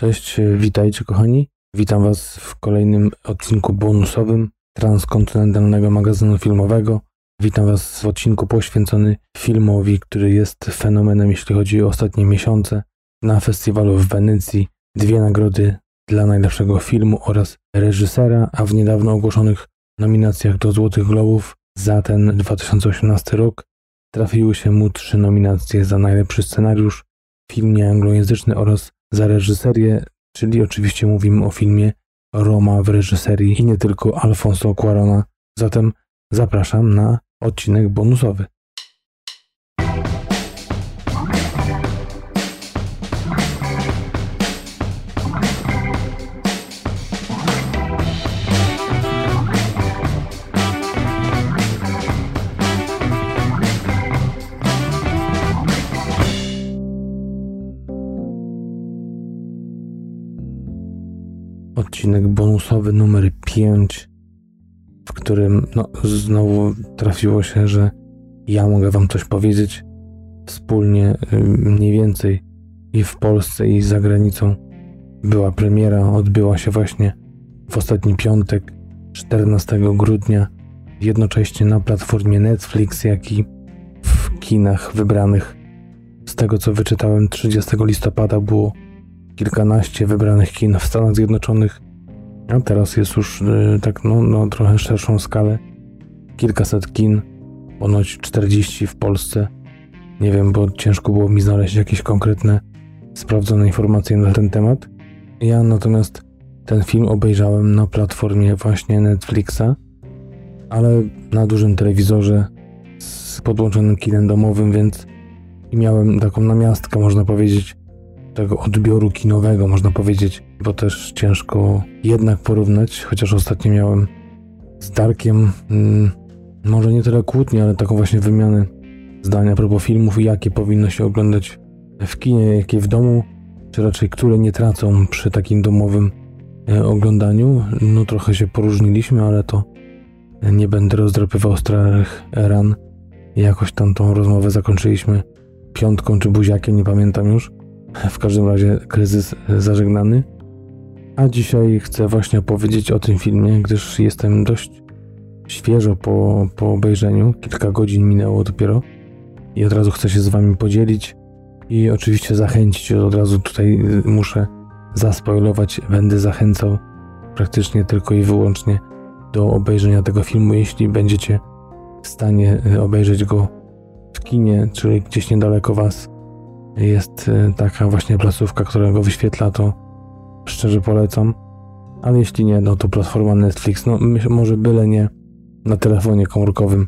Cześć, witajcie kochani. Witam Was w kolejnym odcinku bonusowym transkontynentalnego magazynu filmowego. Witam Was w odcinku poświęcony filmowi, który jest fenomenem, jeśli chodzi o ostatnie miesiące. Na festiwalu w Wenecji dwie nagrody dla najlepszego filmu oraz reżysera, a w niedawno ogłoszonych nominacjach do Złotych Globów za ten 2018 rok trafiły się mu trzy nominacje za najlepszy scenariusz, film nieanglojęzyczny oraz za reżyserię, czyli oczywiście mówimy o filmie Roma w reżyserii i nie tylko Alfonso Cuarona. Zatem zapraszam na odcinek bonusowy. Odcinek bonusowy numer 5, w którym no, znowu trafiło się, że ja mogę Wam coś powiedzieć wspólnie, y, mniej więcej i w Polsce, i za granicą. Była premiera, odbyła się właśnie w ostatni piątek, 14 grudnia, jednocześnie na platformie Netflix, jak i w kinach wybranych. Z tego co wyczytałem, 30 listopada było kilkanaście wybranych kin w Stanach Zjednoczonych, a teraz jest już yy, tak no, no trochę szerszą skalę. Kilkaset kin, ponoć 40 w Polsce. Nie wiem, bo ciężko było mi znaleźć jakieś konkretne, sprawdzone informacje na ten temat. Ja natomiast ten film obejrzałem na platformie właśnie Netflixa, ale na dużym telewizorze z podłączonym kinem domowym, więc miałem taką namiastkę, można powiedzieć, tego odbioru kinowego, można powiedzieć, bo też ciężko jednak porównać, chociaż ostatnio miałem z Darkiem hmm, może nie tyle kłótnie, ale taką właśnie wymianę zdania a propos filmów jakie powinno się oglądać w kinie, jakie w domu, czy raczej które nie tracą przy takim domowym e, oglądaniu. No trochę się poróżniliśmy, ale to nie będę rozdrapywał starych ran. Jakoś tam tą rozmowę zakończyliśmy piątką czy buziakiem, nie pamiętam już. W każdym razie kryzys zażegnany. A dzisiaj chcę właśnie opowiedzieć o tym filmie, gdyż jestem dość świeżo po, po obejrzeniu. Kilka godzin minęło dopiero i od razu chcę się z Wami podzielić i oczywiście zachęcić. Od razu tutaj muszę zaspoilować. Będę zachęcał praktycznie tylko i wyłącznie do obejrzenia tego filmu, jeśli będziecie w stanie obejrzeć go w kinie, czyli gdzieś niedaleko Was jest y, taka właśnie placówka, która go wyświetla, to szczerze polecam. Ale jeśli nie, no to platforma Netflix, no może byle nie na telefonie komórkowym.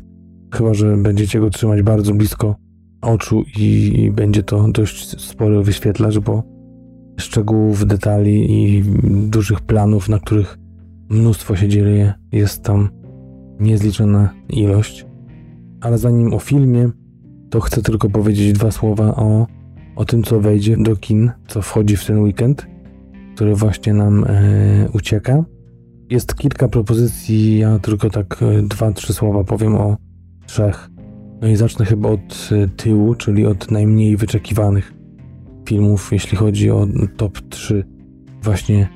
Chyba, że będziecie go trzymać bardzo blisko oczu i, i będzie to dość spory wyświetlacz, bo szczegółów, detali i dużych planów, na których mnóstwo się dzieje, jest tam niezliczona ilość. Ale zanim o filmie, to chcę tylko powiedzieć dwa słowa o o tym, co wejdzie do kin, co wchodzi w ten weekend, który właśnie nam e, ucieka. Jest kilka propozycji, ja tylko tak e, dwa, trzy słowa powiem o trzech. No i zacznę chyba od e, tyłu, czyli od najmniej wyczekiwanych filmów, jeśli chodzi o top 3 właśnie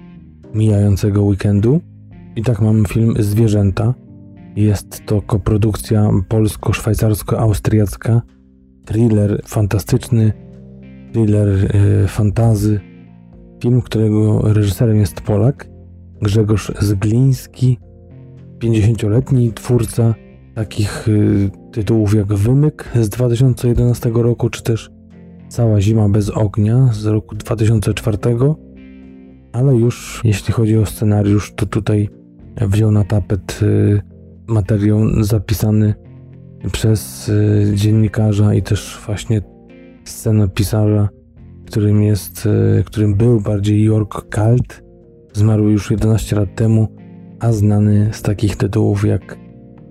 mijającego weekendu. I tak mamy film Zwierzęta. Jest to koprodukcja polsko-szwajcarsko-austriacka, thriller fantastyczny, thriller y, fantazy. Film, którego reżyserem jest Polak, Grzegorz Zgliński, 50-letni twórca takich y, tytułów jak Wymyk z 2011 roku, czy też Cała zima bez ognia z roku 2004. Ale już jeśli chodzi o scenariusz, to tutaj wziął na tapet y, materiał zapisany przez dziennikarza i też właśnie scenopisarza, którym jest, e, którym był bardziej York Kalt. Zmarł już 11 lat temu, a znany z takich tytułów jak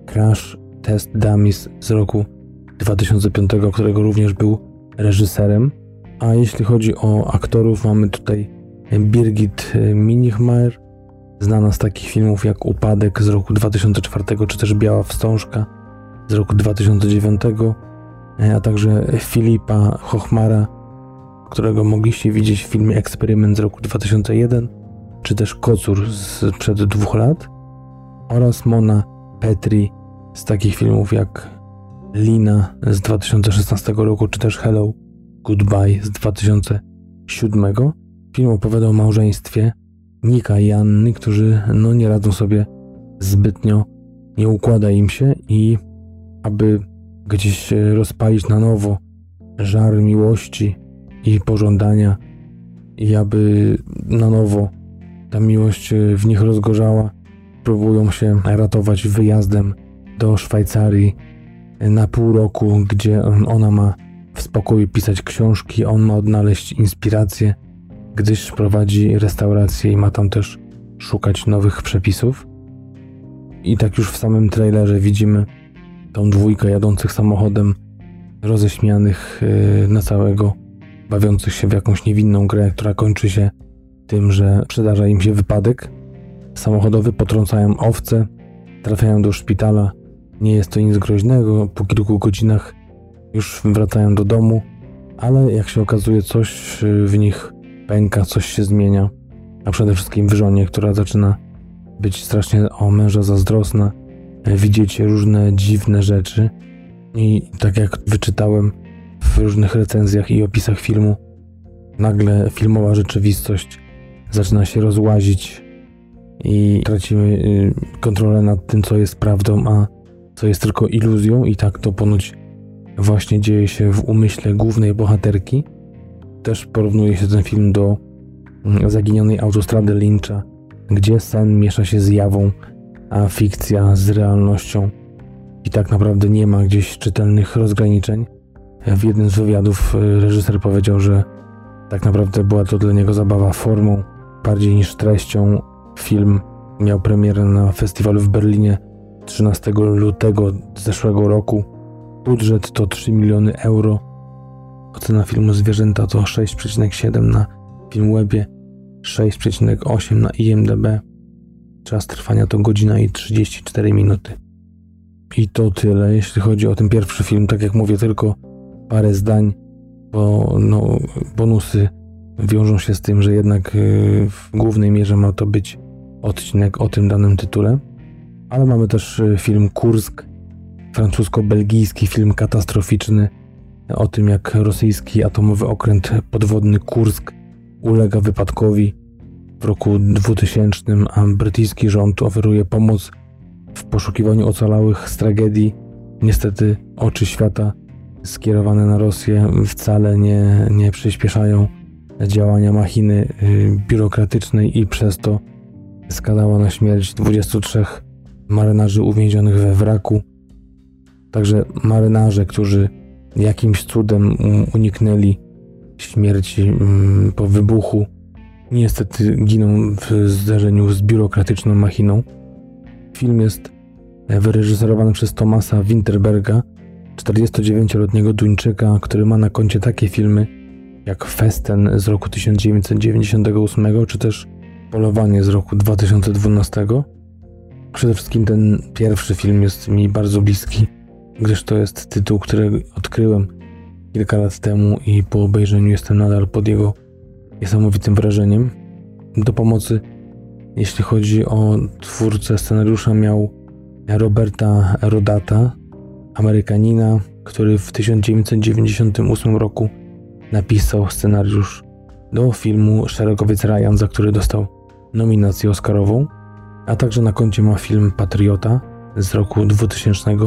Crash Test Dummies z roku 2005, którego również był reżyserem. A jeśli chodzi o aktorów, mamy tutaj Birgit Minichmeier, znana z takich filmów jak Upadek z roku 2004, czy też Biała Wstążka z roku 2009, E, a także Filipa Hochmara, którego mogliście widzieć w filmie Eksperyment z roku 2001, czy też Kocur sprzed dwóch lat, oraz Mona Petri z takich filmów jak Lina z 2016 roku, czy też Hello Goodbye z 2007. Film opowiada o małżeństwie Nika i Anny, którzy no, nie radzą sobie zbytnio, nie układa im się i aby gdzieś rozpalić na nowo żar miłości i pożądania i aby na nowo ta miłość w nich rozgorzała, próbują się ratować wyjazdem do Szwajcarii na pół roku, gdzie ona ma w spokoju pisać książki, on ma odnaleźć inspirację, gdyż prowadzi restaurację i ma tam też szukać nowych przepisów. I tak już w samym trailerze widzimy tą dwójkę jadących samochodem, roześmianych yy, na całego, bawiących się w jakąś niewinną grę, która kończy się tym, że przydarza im się wypadek. Samochodowy, potrącają owce, trafiają do szpitala. Nie jest to nic groźnego, po kilku godzinach już wracają do domu, ale jak się okazuje, coś w nich pęka, coś się zmienia, a przede wszystkim w żonie, która zaczyna być strasznie o męża zazdrosna, widzieć różne dziwne rzeczy i tak jak wyczytałem w różnych recenzjach i opisach filmu, nagle filmowa rzeczywistość zaczyna się rozłazić i tracimy y, kontrolę nad tym, co jest prawdą, a co jest tylko iluzją, i tak to ponoć właśnie dzieje się w umyśle głównej bohaterki. Też porównuje się ten film do mm, zaginionej autostrady Lyncha, gdzie sen miesza się z jawą, a fikcja z realnością. I tak naprawdę nie ma gdzieś czytelnych rozgraniczeń. W jednym z wywiadów y, reżyser powiedział, że tak naprawdę była to dla niego zabawa formą bardziej niż treścią. Film miał premierę na festiwalu w Berlinie 13 lutego zeszłego roku. Budżet to 3 miliony euro. Ocena filmu Zwierzęta to 6,7 na Filmwebie, 6,8 na IMDb. Czas trwania to godzina i 34 minuty. I to tyle, jeśli chodzi o ten pierwszy film. Tak jak mówię, tylko parę zdań, bo no, bonusy wiążą się z tym, że jednak y, w głównej mierze ma to być odcinek o tym danym tytule. Ale mamy też y, film Kursk, francusko-belgijski film katastroficzny o tym, jak rosyjski atomowy okręt podwodny Kursk ulega wypadkowi w roku 2000, a brytyjski rząd oferuje pomoc w poszukiwaniu ocalałych z tragedii. Niestety oczy świata skierowane na Rosję wcale nie, nie przyspieszają działania machiny y, biurokratycznej i przez to skazała na śmierć 23 marynarzy uwięzionych we wraku. Także marynarze, którzy jakimś cudem uniknęli śmierci mm, po wybuchu, niestety giną w zdarzeniu z biurokratyczną machiną. Film jest wyreżyserowany przez Tomasa Winterberga, 49-letniego Duńczyka, który ma na koncie takie filmy jak Festen z roku 1998, czy też Polowanie z roku 2012. Przede wszystkim ten pierwszy film jest mi bardzo bliski, gdyż to jest tytuł, który odkryłem kilka lat temu i po obejrzeniu jestem nadal pod jego niesamowitym wrażeniem. Do pomocy, jeśli chodzi o twórcę scenariusza, miał Roberta Rodata, Amerykanina, który w 1998 roku napisał scenariusz do filmu Szeregowiec Ryan, za który dostał nominację Oscarową, a także na koncie ma film Patriota z roku 2000,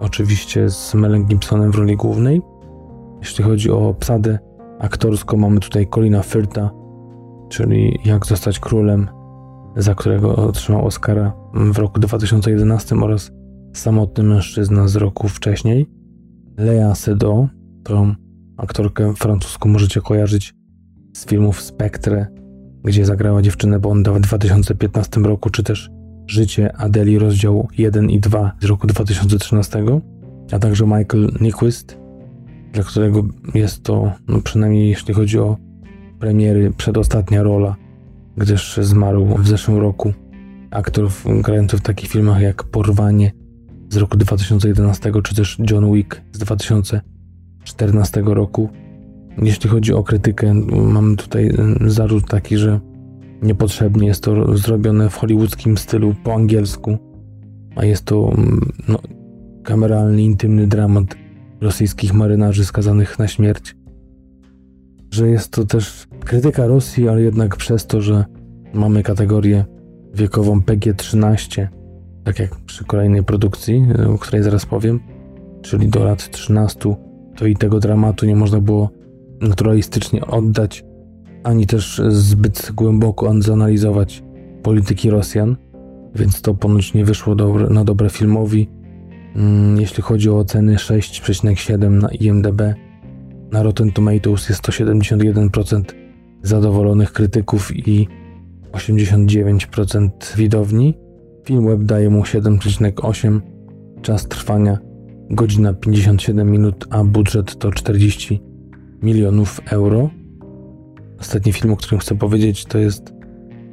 oczywiście z Melem Gibsonem w roli głównej. Jeśli chodzi o obsadę aktorską, mamy tutaj Colina Firta, czyli Jak zostać królem, za którego otrzymał Oscara w roku 2011 oraz Samotny mężczyzna z roku wcześniej. Lea Seydoux, którą aktorkę francuską możecie kojarzyć z filmów Spectre, gdzie zagrała dziewczynę Bonda w 2015 roku, czy też Życie Adeli rozdział 1 i 2 z roku 2013, a także Michael Nyquist, dla którego jest to, no przynajmniej jeśli chodzi o premiery, przedostatnia rola, gdyż zmarł w zeszłym roku. Aktor grający w takich filmach jak Porwanie z roku 2011, czy też John Wick z 2014 roku. Jeśli chodzi o krytykę, mamy tutaj zarzut taki, że niepotrzebnie jest to zrobione w hollywoodzkim stylu po angielsku, a jest to no, kameralny, intymny dramat rosyjskich marynarzy skazanych na śmierć. Że jest to też krytyka Rosji, ale jednak przez to, że mamy kategorię wiekową PG-13, tak jak przy kolejnej produkcji, o której zaraz powiem, czyli do lat 13, to i tego dramatu nie można było naturalistycznie oddać, ani też zbyt głęboko zanalizować polityki Rosjan, więc to ponoć nie wyszło dobre, na dobre filmowi. Mm, jeśli chodzi o oceny 6,7 na IMDb, na Rotten Tomatoes jest to 71% zadowolonych krytyków i 89% widowni. Film web daje mu 7,8. Czas trwania godzina 57 minut, a budżet to 40 milionów euro. Ostatni film, o którym chcę powiedzieć, to jest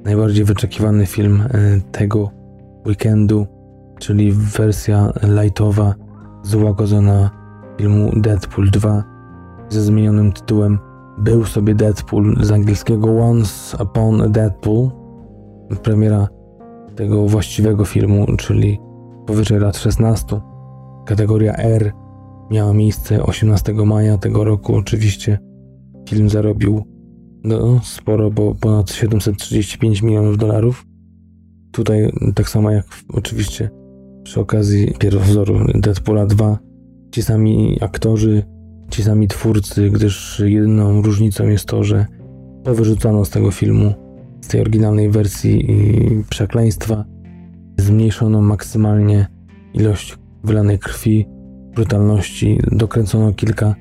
najbardziej wyczekiwany film e, tego weekendu, czyli wersja lightowa, złagodzona filmu Deadpool 2 ze zmienionym tytułem Był sobie Deadpool z angielskiego Once Upon a Deadpool. Premiera tego właściwego filmu, czyli powyżej lat 16. Kategoria R miała miejsce 18 maja tego roku. Oczywiście film zarobił no, sporo, bo ponad 735 milionów dolarów. Tutaj tak samo jak oczywiście przy okazji pierwowzoru Deadpoola 2 ci sami aktorzy, ci sami twórcy, gdyż jedyną różnicą jest to, że powyrzucano z tego filmu, z tej oryginalnej wersji przekleństwa, zmniejszono maksymalnie ilość wylanej krwi, brutalności, dokręcono kilka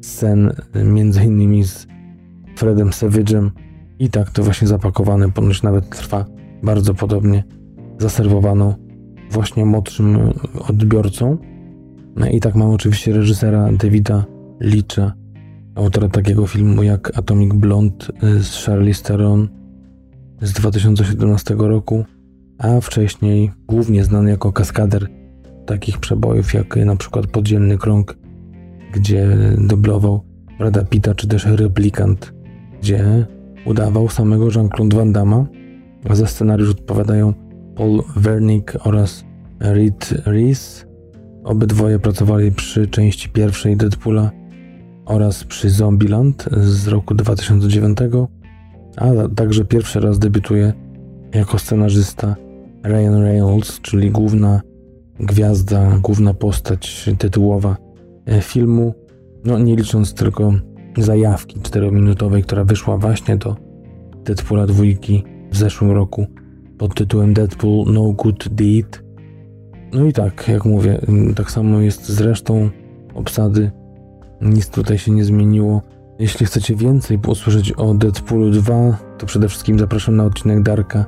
scen, między innymi z Fredem Savage'em i tak to właśnie zapakowane ponoć nawet trwa bardzo podobnie. Zaserwowano właśnie młodszym odbiorcą. No i tak mam oczywiście reżysera Davida Leacha, autora takiego filmu jak Atomic Blonde z Charlize Theron z 2017 roku, a wcześniej głównie znany jako kaskader takich przebojów jak na przykład Podzielny Krąg, gdzie dublował Brada Pitta, czy też Replikant, gdzie udawał samego Jean-Claude Van Damme, a za scenariusz odpowiadają Paul Wernick oraz Reed Rees. Obydwoje pracowali przy części pierwszej Deadpoola oraz przy Zombieland z roku 2009, a także pierwszy raz debiutuje jako scenarzysta Ryan Reynolds, czyli główna gwiazda, główna postać tytułowa e, filmu, no nie licząc tylko zajawki czterominutowej, która wyszła właśnie do Deadpoola dwójki w zeszłym roku pod tytułem Deadpool No Good Deed. No i tak, jak mówię, tak samo jest z resztą obsady. Nic tutaj się nie zmieniło. Jeśli chcecie więcej usłyszeć o Deadpoolu 2, to przede wszystkim zapraszam na odcinek Darka.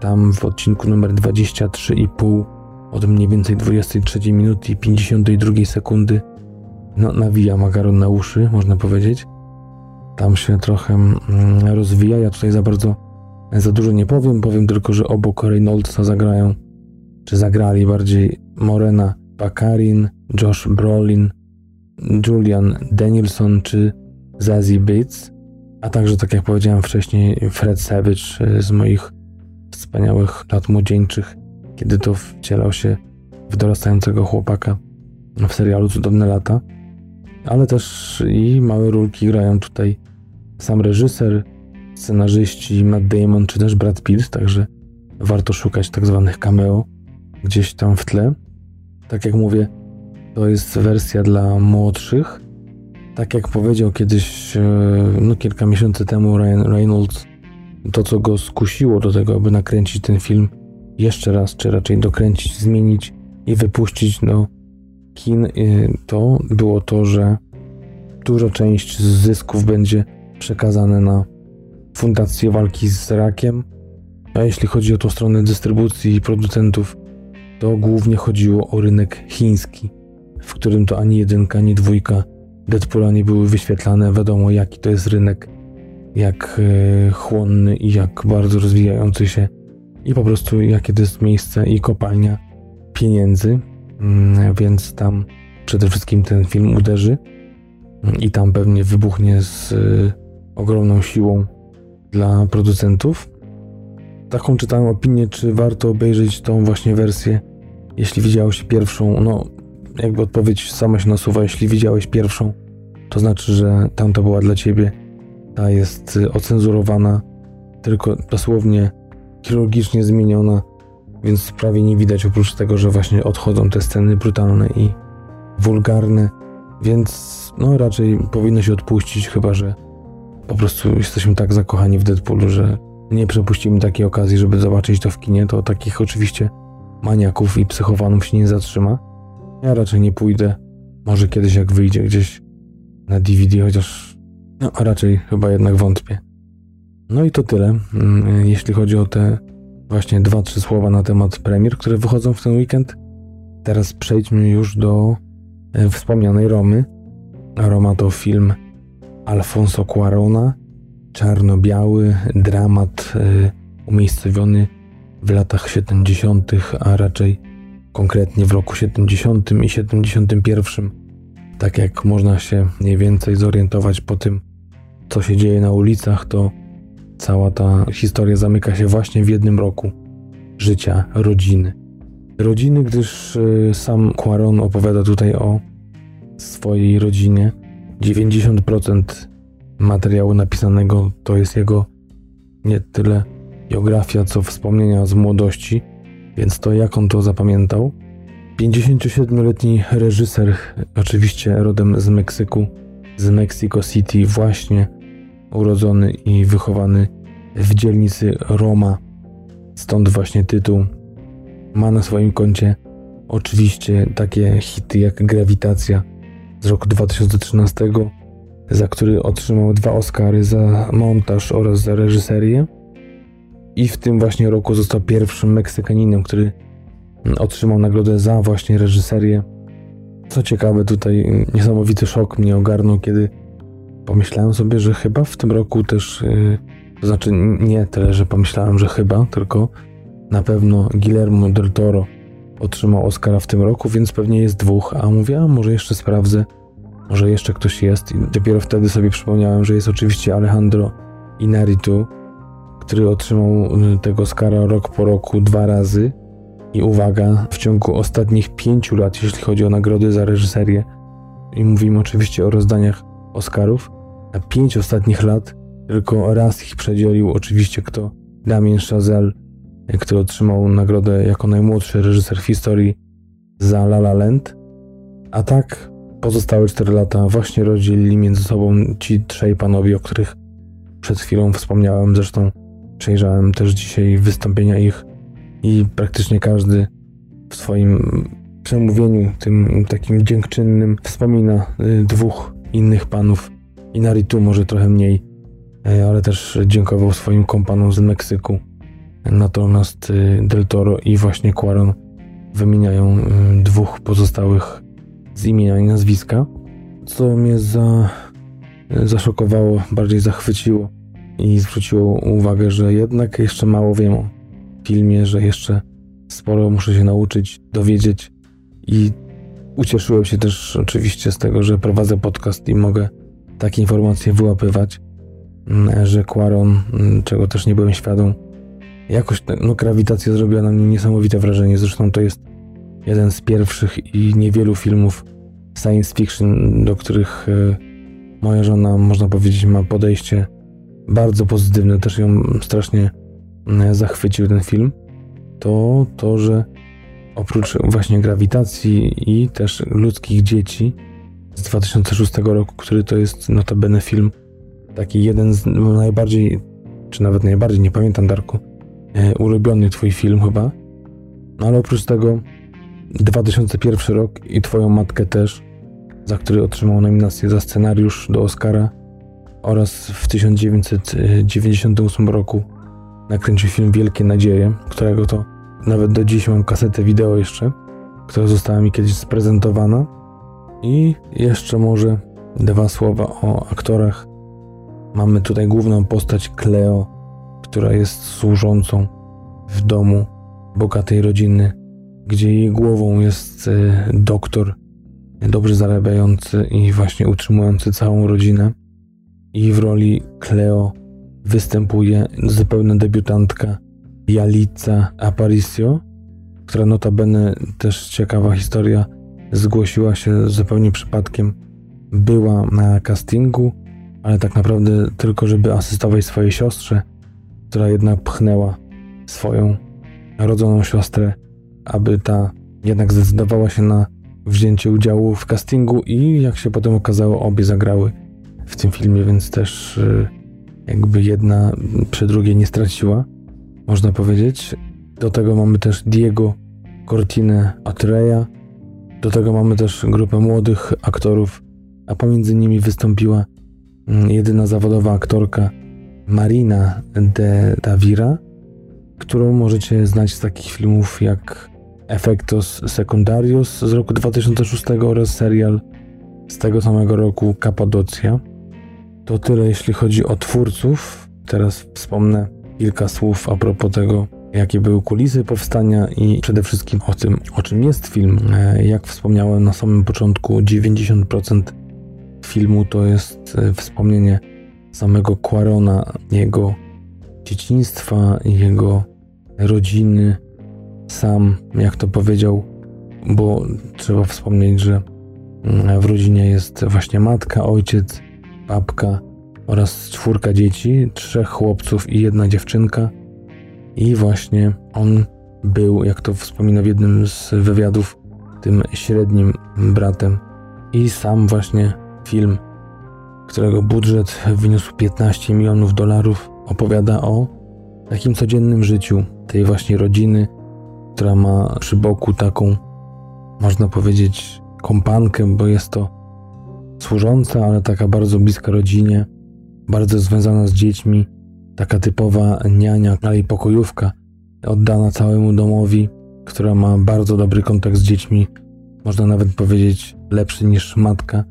Tam w odcinku numer 23,5 od mniej więcej 23 minuty i 52 sekundy no, nawija makaron na uszy, można powiedzieć. Tam się trochę mm, rozwija. Ja tutaj za bardzo za dużo nie powiem, powiem tylko, że obok Reynoldsa zagrają, czy zagrali bardziej Morena Bakarin, Josh Brolin, Julian Danielson czy Zazie Bates, a także, tak jak powiedziałem wcześniej, Fred Savage e, z moich wspaniałych lat młodzieńczych, kiedy to wcielał się w dorastającego chłopaka w serialu Cudowne Lata. Ale też i małe rulki grają tutaj sam reżyser, scenarzyści Matt Damon czy też Brad Pitt, także warto szukać tak zwanych cameo gdzieś tam w tle. Tak jak mówię, to jest wersja dla młodszych. Tak jak powiedział kiedyś, e, no kilka miesięcy temu Ryan Reynolds, to co go skusiło do tego, aby nakręcić ten film jeszcze raz, czy raczej dokręcić, zmienić i wypuścić do kin, e, to było to, że duża część zysków będzie przekazane na Fundację Walki z Rakiem. A jeśli chodzi o tą stronę dystrybucji i producentów, to głównie chodziło o rynek chiński, w którym to ani jedynka, ani dwójka Deadpoola nie były wyświetlane. Wiadomo, jaki to jest rynek, jak e, chłonny i jak bardzo rozwijający się, i po prostu jakie to jest miejsce i kopalnia pieniędzy, mm, więc tam przede wszystkim ten film uderzy. i tam pewnie wybuchnie z y, ogromną siłą dla producentów. Taką czytałem opinię, czy warto obejrzeć tą właśnie wersję, jeśli widziałeś pierwszą, no jakby odpowiedź sama się nasuwa, jeśli widziałeś pierwszą, to znaczy, że tamta była dla ciebie, ta jest y, ocenzurowana, tylko dosłownie chirurgicznie zmieniona, więc prawie nie widać oprócz tego, że właśnie odchodzą te sceny brutalne i wulgarne, więc no raczej powinno się odpuścić, chyba że po prostu jesteśmy tak zakochani w Deadpoolu, że nie przepuścimy takiej okazji, żeby zobaczyć to w kinie, to takich oczywiście maniaków i psychowanów się nie zatrzyma. Ja raczej nie pójdę. Może kiedyś jak wyjdzie gdzieś na DVD, chociaż no, raczej chyba jednak wątpię. No i to tyle, mm, jeśli chodzi o te właśnie dwa, trzy słowa na temat premier, które wychodzą w ten weekend. Teraz przejdźmy już do e, wspomnianej Romy. Roma to film Alfonso Cuarona, czarno-biały dramat y, umiejscowiony w latach 70., a raczej konkretnie w roku 70 i 71. Tak jak można się mniej więcej zorientować po tym, co się dzieje na ulicach, to cała ta historia zamyka się właśnie w jednym roku życia rodziny. Rodziny, gdyż y, sam Quaron opowiada tutaj o swojej rodzinie. 90% materiału napisanego to jest jego nie tyle biografia, co wspomnienia z młodości, więc to jak on to zapamiętał. 57-letni reżyser, oczywiście rodem z Meksyku, z Mexico City, właśnie urodzony i wychowany w dzielnicy Roma, stąd właśnie tytuł. Ma na swoim koncie oczywiście takie hity jak Grawitacja z roku 2013, za który otrzymał dwa Oscary za montaż oraz za reżyserię. I w tym właśnie roku został pierwszym Meksykaninem, który otrzymał nagrodę za właśnie reżyserię. Co ciekawe, tutaj niesamowity szok mnie ogarnął, kiedy pomyślałem sobie, że chyba w tym roku też, yy, to znaczy nie tyle, że pomyślałem, że chyba, tylko na pewno Guillermo del Toro otrzymał Oscara w tym roku, więc pewnie jest dwóch, a mówię, a może jeszcze sprawdzę, może jeszcze ktoś jest i dopiero wtedy sobie przypomniałem, że jest oczywiście Alejandro Inarritu, który otrzymał y, tego Oscara rok po roku dwa razy i uwaga, w ciągu ostatnich pięciu lat, jeśli chodzi o nagrody za reżyserię i mówimy oczywiście o rozdaniach Oscarów, na pięć ostatnich lat tylko raz ich przedzielił oczywiście kto? Damien Chazelle który otrzymał nagrodę jako najmłodszy reżyser w historii za La La Land. A tak pozostałe 4 lata właśnie rozdzielili między sobą ci trzej panowie, o których przed chwilą wspomniałem. Zresztą przejrzałem też dzisiaj wystąpienia ich i praktycznie każdy w swoim przemówieniu, tym takim dziękczynnym, wspomina y, dwóch innych panów. Inaritu może trochę mniej, y, ale też dziękował swoim kompanom z Meksyku. Natomiast y, Del Toro i właśnie Quaron wymieniają dwóch pozostałych z imienia i nazwiska, co mnie za, zaszokowało, bardziej zachwyciło i zwróciło uwagę, że jednak jeszcze mało wiem o filmie, że jeszcze sporo muszę się nauczyć, dowiedzieć i ucieszyłem się też oczywiście z tego, że prowadzę podcast i mogę takie informacje wyłapywać, mm, że Quaron, mm, czego też nie byłem świadom, Jakoś no, grawitacja zrobiła na mnie niesamowite wrażenie. Zresztą to jest jeden z pierwszych i niewielu filmów science fiction, do których e, moja żona, można powiedzieć, ma podejście bardzo pozytywne. Też ją strasznie zachwycił ten film. To to, że oprócz właśnie grawitacji i też ludzkich dzieci z 2006 roku, który to jest notabene film taki jeden z najbardziej, czy nawet najbardziej, nie pamiętam Darku, E, ulubiony twój film chyba. No ale oprócz tego 2001 rok i twoją matkę też, za który otrzymał nominację za scenariusz do Oscara oraz w 1998 roku nakręcił film Wielkie Nadzieje, którego to nawet do dziś mam kasetę wideo jeszcze, która została mi kiedyś sprezentowana. I jeszcze może dwa słowa o aktorach. Mamy tutaj główną postać Cleo, która jest służącą w domu bogatej rodziny, gdzie jej głową jest e, doktor dobrze zarabiający i właśnie utrzymujący całą rodzinę. I w roli Cleo występuje zupełna debiutantka Jalica Aparicio, która notabene też ciekawa historia, zgłosiła się zupełnie przypadkiem. Była na castingu, ale tak naprawdę tylko, żeby asystować swojej siostrze, która jednak pchnęła swoją rodzoną siostrę, aby ta jednak zdecydowała się na wzięcie udziału w castingu i jak się potem okazało, obie zagrały w tym filmie, więc też y, jakby jedna przy drugiej nie straciła, można powiedzieć. Do tego mamy też Diego Cortinę Atreya, do tego mamy też grupę młodych aktorów, a pomiędzy nimi wystąpiła mm, jedyna zawodowa aktorka Marina de Davira, którą możecie znać z takich filmów jak Efectos Secundarios z roku 2006 oraz serial z tego samego roku Kapadocja. To tyle jeśli chodzi o twórców. Teraz wspomnę kilka słów a propos tego, jakie były kulisy powstania i przede wszystkim o tym, o czym jest film. E, jak wspomniałem na samym początku, 90% filmu to jest e, wspomnienie samego Quarona, jego dzieciństwa, jego rodziny, sam, jak to powiedział, bo trzeba wspomnieć, że mm, w rodzinie jest właśnie matka, ojciec, babka oraz czwórka dzieci, trzech chłopców i jedna dziewczynka. I właśnie on był, jak to wspomina w jednym z wywiadów, tym średnim bratem. I sam właśnie film, którego budżet wyniósł 15 milionów dolarów, opowiada o takim codziennym życiu tej właśnie rodziny, która ma przy boku taką, można powiedzieć, kompankę, bo jest to służąca, ale taka bardzo bliska rodzinie, bardzo związana z dziećmi, taka typowa niania, ale i pokojówka, oddana całemu domowi, która ma bardzo dobry kontakt z dziećmi, można nawet powiedzieć lepszy niż matka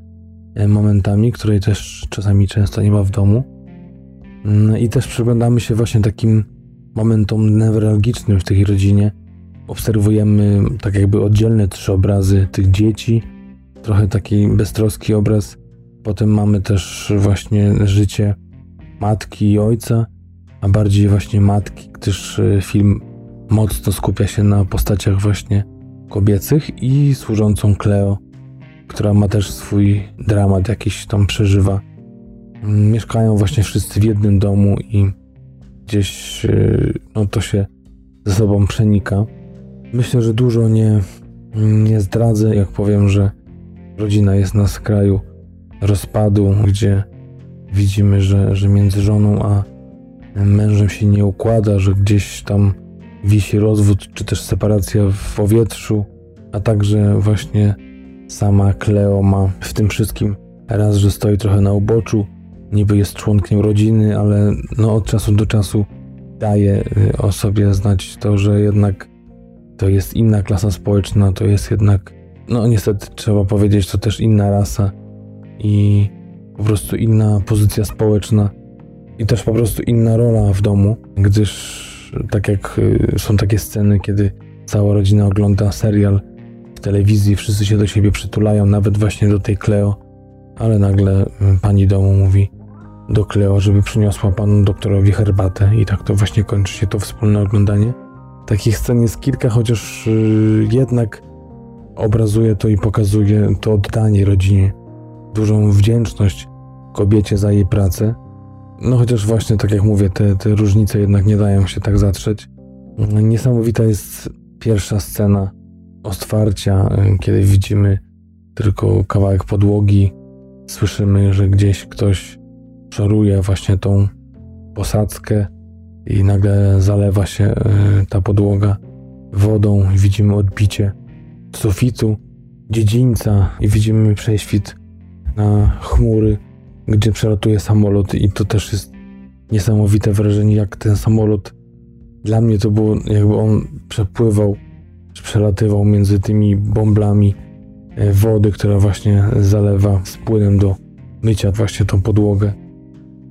e, momentami, której też czasami często nie ma w domu. Mm, I też przyglądamy się właśnie takim momentom newralgicznym w tej rodzinie. Obserwujemy tak jakby oddzielne trzy obrazy tych dzieci, trochę taki beztroski obraz. Potem mamy też właśnie życie matki i ojca, a bardziej właśnie matki, gdyż e, film mocno skupia się na postaciach właśnie kobiecych i służącą Cleo, która ma też swój dramat jakiś tam przeżywa. Mieszkają właśnie wszyscy w jednym domu i gdzieś e, no to się ze sobą przenika. Myślę, że dużo nie, nie zdradzę, jak powiem, że rodzina jest na skraju rozpadu, gdzie widzimy, że, że między żoną a mężem się nie układa, że gdzieś tam wisi rozwód czy też separacja w powietrzu, a także właśnie sama Cleo ma w tym wszystkim raz, że stoi trochę na uboczu, niby jest członkiem rodziny, ale no od czasu do czasu daje y, o sobie znać to, że jednak to jest inna klasa społeczna, to jest jednak, no niestety trzeba powiedzieć, to też inna rasa i po prostu inna pozycja społeczna i też po prostu inna rola w domu, gdyż tak jak y, są takie sceny, kiedy cała rodzina ogląda serial w telewizji, wszyscy się do siebie przytulają, nawet właśnie do tej Cleo, ale nagle y, pani domu mówi do Cleo, żeby przyniosła panu doktorowi herbatę i tak to właśnie kończy się to wspólne oglądanie. Takich scen jest kilka, chociaż y, jednak obrazuje to i pokazuje to oddanie rodzinie, dużą wdzięczność kobiecie za jej pracę. No chociaż właśnie, tak jak mówię, te, te różnice jednak nie dają się tak zatrzeć. Niesamowita jest pierwsza scena otwarcia, y, kiedy widzimy tylko kawałek podłogi. Słyszymy, że gdzieś ktoś szoruje właśnie tą posadzkę i nagle zalewa się y, ta podłoga wodą. Widzimy odbicie sufitu, dziedzińca i widzimy prześwit na chmury gdzie przelatuje samolot i to też jest niesamowite wrażenie, jak ten samolot dla mnie to było jakby on przepływał, przelatywał między tymi bąblami e, wody, która właśnie zalewa z płynem do mycia właśnie tą podłogę.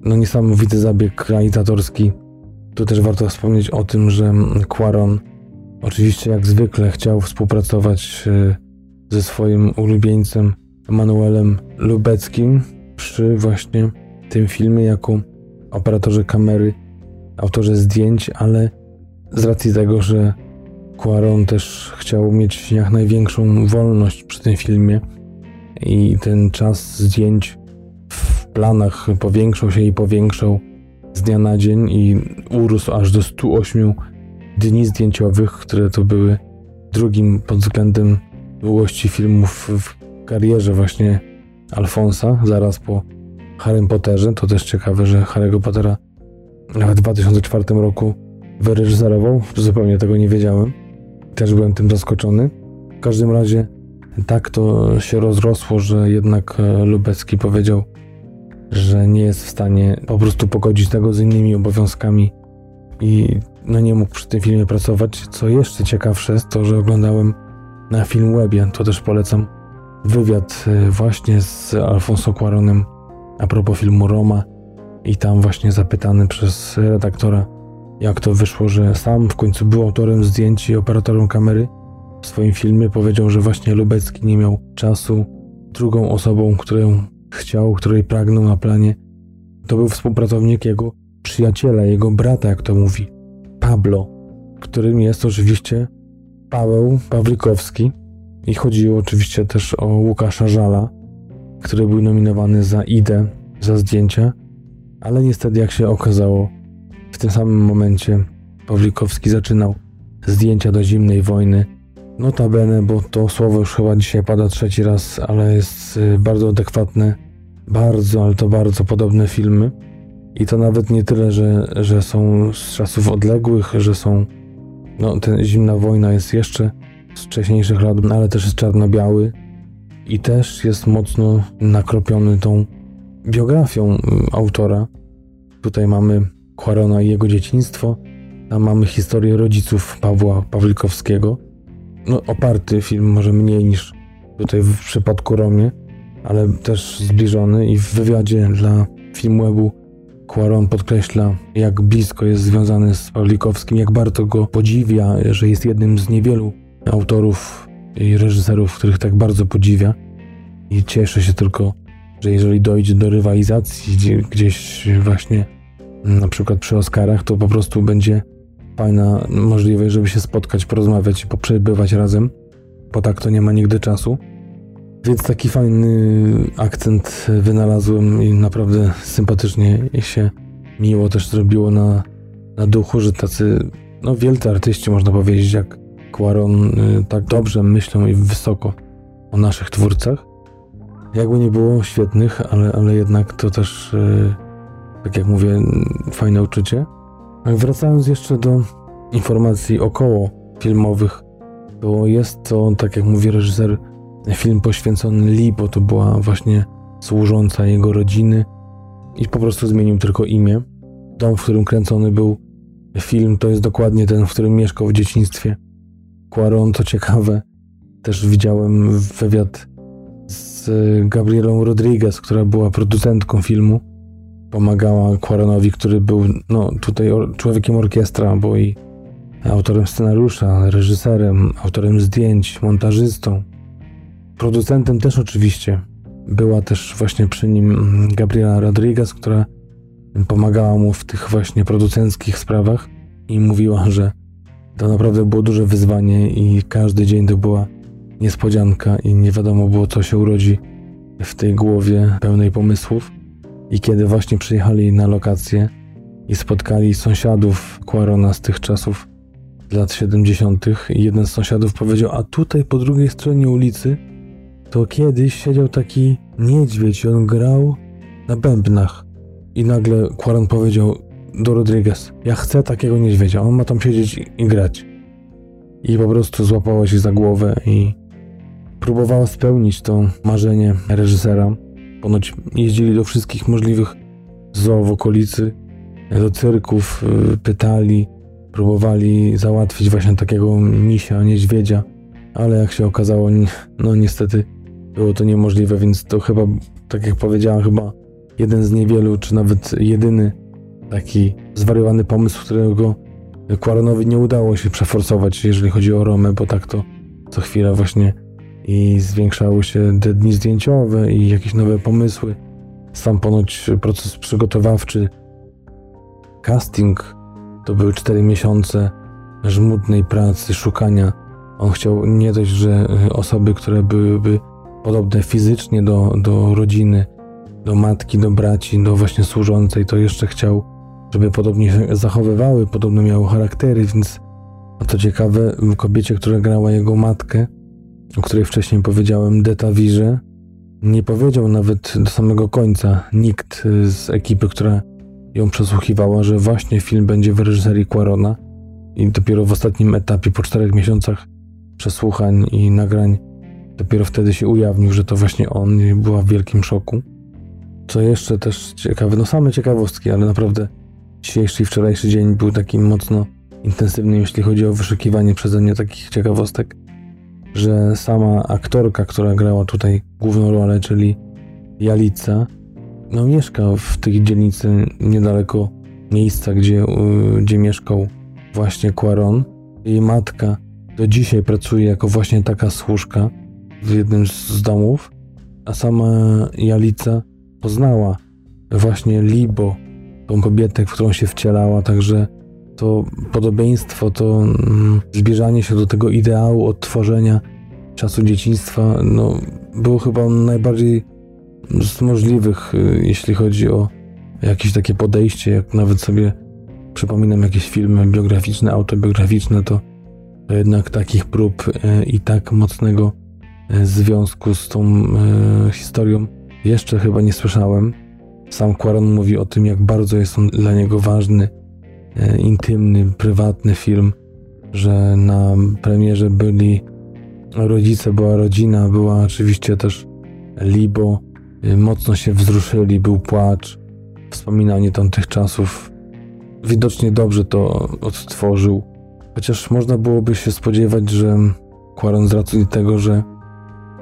No niesamowity zabieg realizatorski. Tu też warto wspomnieć o tym, że Quaron oczywiście jak zwykle chciał współpracować e, ze swoim ulubieńcem Emanuelem Lubeckim przy właśnie tym filmie jako operatorze kamery, autorze zdjęć, ale z racji tego, że Cuaron też chciał mieć jak największą wolność przy tym filmie i ten czas zdjęć w planach powiększał się i powiększał z dnia na dzień i urósł aż do 108 dni zdjęciowych, które to były drugim pod względem długości filmów w karierze właśnie Alfonsa, zaraz po Harrym Potterze. To też ciekawe, że Harry'ego Pottera w 2004 roku wyreżyserował. Zupełnie tego nie wiedziałem. Też byłem tym zaskoczony. W każdym razie tak to się rozrosło, że jednak e, Lubecki powiedział, że nie jest w stanie po prostu pogodzić tego z innymi obowiązkami i no nie mógł przy tym filmie pracować. Co jeszcze ciekawsze to, że oglądałem na Filmwebie, to też polecam, wywiad e, właśnie z Alfonso Cuaronem a propos filmu Roma i tam właśnie zapytany przez redaktora, jak to wyszło, że sam w końcu był autorem zdjęć i operatorem kamery w swoim filmie, powiedział, że właśnie Lubecki nie miał czasu. Drugą osobą, którą chciał, której pragnął na planie, to był współpracownik jego przyjaciela, jego brata, jak to mówi, Pablo, którym jest oczywiście Paweł Pawlikowski. I chodziło oczywiście też o Łukasza Żala, który był nominowany za Idę, za zdjęcia, ale niestety jak się okazało, w tym samym momencie Pawlikowski zaczynał zdjęcia do zimnej wojny. Notabene, bo to słowo już chyba dzisiaj pada trzeci raz, ale jest y, bardzo adekwatne, bardzo, ale to bardzo podobne filmy. I to nawet nie tyle, że, że są z czasów odległych, że są. No, ten zimna wojna jest jeszcze z wcześniejszych lat, ale też jest czarno-biały i też jest mocno nakropiony tą biografią mm, autora. Tutaj mamy Quarona i jego dzieciństwo, tam mamy historię rodziców Pawła Pawlikowskiego. No, oparty film może mniej niż tutaj w przypadku Romie, ale też zbliżony i w wywiadzie dla Filmwebu Quaron podkreśla, jak blisko jest związany z Pawlikowskim, jak bardzo go podziwia, że jest jednym z niewielu autorów i reżyserów, których tak bardzo podziwia. I cieszę się tylko, że jeżeli dojdzie do rywalizacji gdzieś właśnie na przykład przy Oscarach, to po prostu będzie fajna możliwość, żeby się spotkać, porozmawiać i poprzebywać razem, bo tak to nie ma nigdy czasu. Więc taki fajny akcent wynalazłem i naprawdę sympatycznie się miło też zrobiło na, na duchu, że tacy no wielcy artyści, można powiedzieć, jak Quaron, y, tak dobrze myślą i wysoko o naszych twórcach. Jakby nie było świetnych, ale, ale jednak to też, y, tak jak mówię, fajne uczucie. Wracając jeszcze do informacji około filmowych, to jest to, tak jak mówi reżyser, film poświęcony Lee, bo to była właśnie służąca jego rodziny i po prostu zmienił tylko imię. Dom, w którym kręcony był film, to jest dokładnie ten, w którym mieszkał w dzieciństwie. Quaron, to ciekawe, też widziałem wywiad z Gabrielą Rodriguez, która była producentką filmu. Pomagała Quaronowi, który był no, tutaj człowiekiem orkiestra, bo i autorem scenariusza, reżyserem, autorem zdjęć, montażystą. Producentem też oczywiście. Była też właśnie przy nim Gabriela Rodriguez, która pomagała mu w tych właśnie producenckich sprawach i mówiła, że to naprawdę było duże wyzwanie i każdy dzień to była niespodzianka i nie wiadomo było, co się urodzi w tej głowie pełnej pomysłów. I kiedy właśnie przyjechali na lokację i spotkali sąsiadów Quarona z tych czasów lat 70., i jeden z sąsiadów powiedział: A tutaj po drugiej stronie ulicy to kiedyś siedział taki niedźwiedź i on grał na bębnach. I nagle Quaron powiedział do Rodriguez: Ja chcę takiego niedźwiedzia, on ma tam siedzieć i, i grać. I po prostu złapała się za głowę i próbowała spełnić to marzenie reżysera. Ponoć jeździli do wszystkich możliwych zoo w okolicy, do cyrków, y, pytali, próbowali załatwić właśnie takiego misia, niedźwiedzia, ale jak się okazało, no niestety było to niemożliwe, więc to chyba, tak jak powiedziałem, chyba jeden z niewielu, czy nawet jedyny taki zwariowany pomysł, którego Quaronowi nie udało się przeforsować, jeżeli chodzi o Romę, bo tak to co chwila właśnie i zwiększały się te dni zdjęciowe i jakieś nowe pomysły. Sam ponoć proces przygotowawczy, casting to były cztery miesiące żmudnej pracy, szukania. On chciał nie dość, że osoby, które byłyby podobne fizycznie do, do rodziny, do matki, do braci, do właśnie służącej, to jeszcze chciał, żeby podobnie się zachowywały, podobne miały charaktery, więc a co ciekawe, kobiecie, która grała jego matkę, o której wcześniej powiedziałem, Deta Wirze, nie powiedział nawet do samego końca nikt z ekipy, która ją przesłuchiwała, że właśnie film będzie w reżyserii Quarona i dopiero w ostatnim etapie, po czterech miesiącach przesłuchań i nagrań, dopiero wtedy się ujawnił, że to właśnie on i była w wielkim szoku. Co jeszcze też ciekawe, no same ciekawostki, ale naprawdę dzisiejszy i wczorajszy dzień był taki mocno intensywny, jeśli chodzi o wyszukiwanie przeze mnie takich ciekawostek, że sama aktorka, która grała tutaj główną rolę, czyli Jalica, no mieszka w tej dzielnicy niedaleko miejsca, gdzie, gdzie mieszkał właśnie Quaron. Jej matka do dzisiaj pracuje jako właśnie taka służka w jednym z domów, a sama Jalica poznała właśnie Libo, tą kobietę, w którą się wcielała, także to podobieństwo, to mm, zbliżanie się do tego ideału odtworzenia czasu dzieciństwa, no, było chyba najbardziej z możliwych, y, jeśli chodzi o jakieś takie podejście, jak nawet sobie przypominam jakieś filmy biograficzne, autobiograficzne, to, to jednak takich prób y, i tak mocnego y, związku z tą historią jeszcze chyba nie słyszałem. Sam Quaron mówi o tym, jak bardzo jest on dla niego ważny, intymny, prywatny film, że na premierze byli rodzice, była rodzina, była oczywiście też Libo, Y, mocno się wzruszyli, był płacz, wspominanie tamtych czasów. Widocznie dobrze to odtworzył, chociaż można byłoby się spodziewać, że Quaron z racji tego, że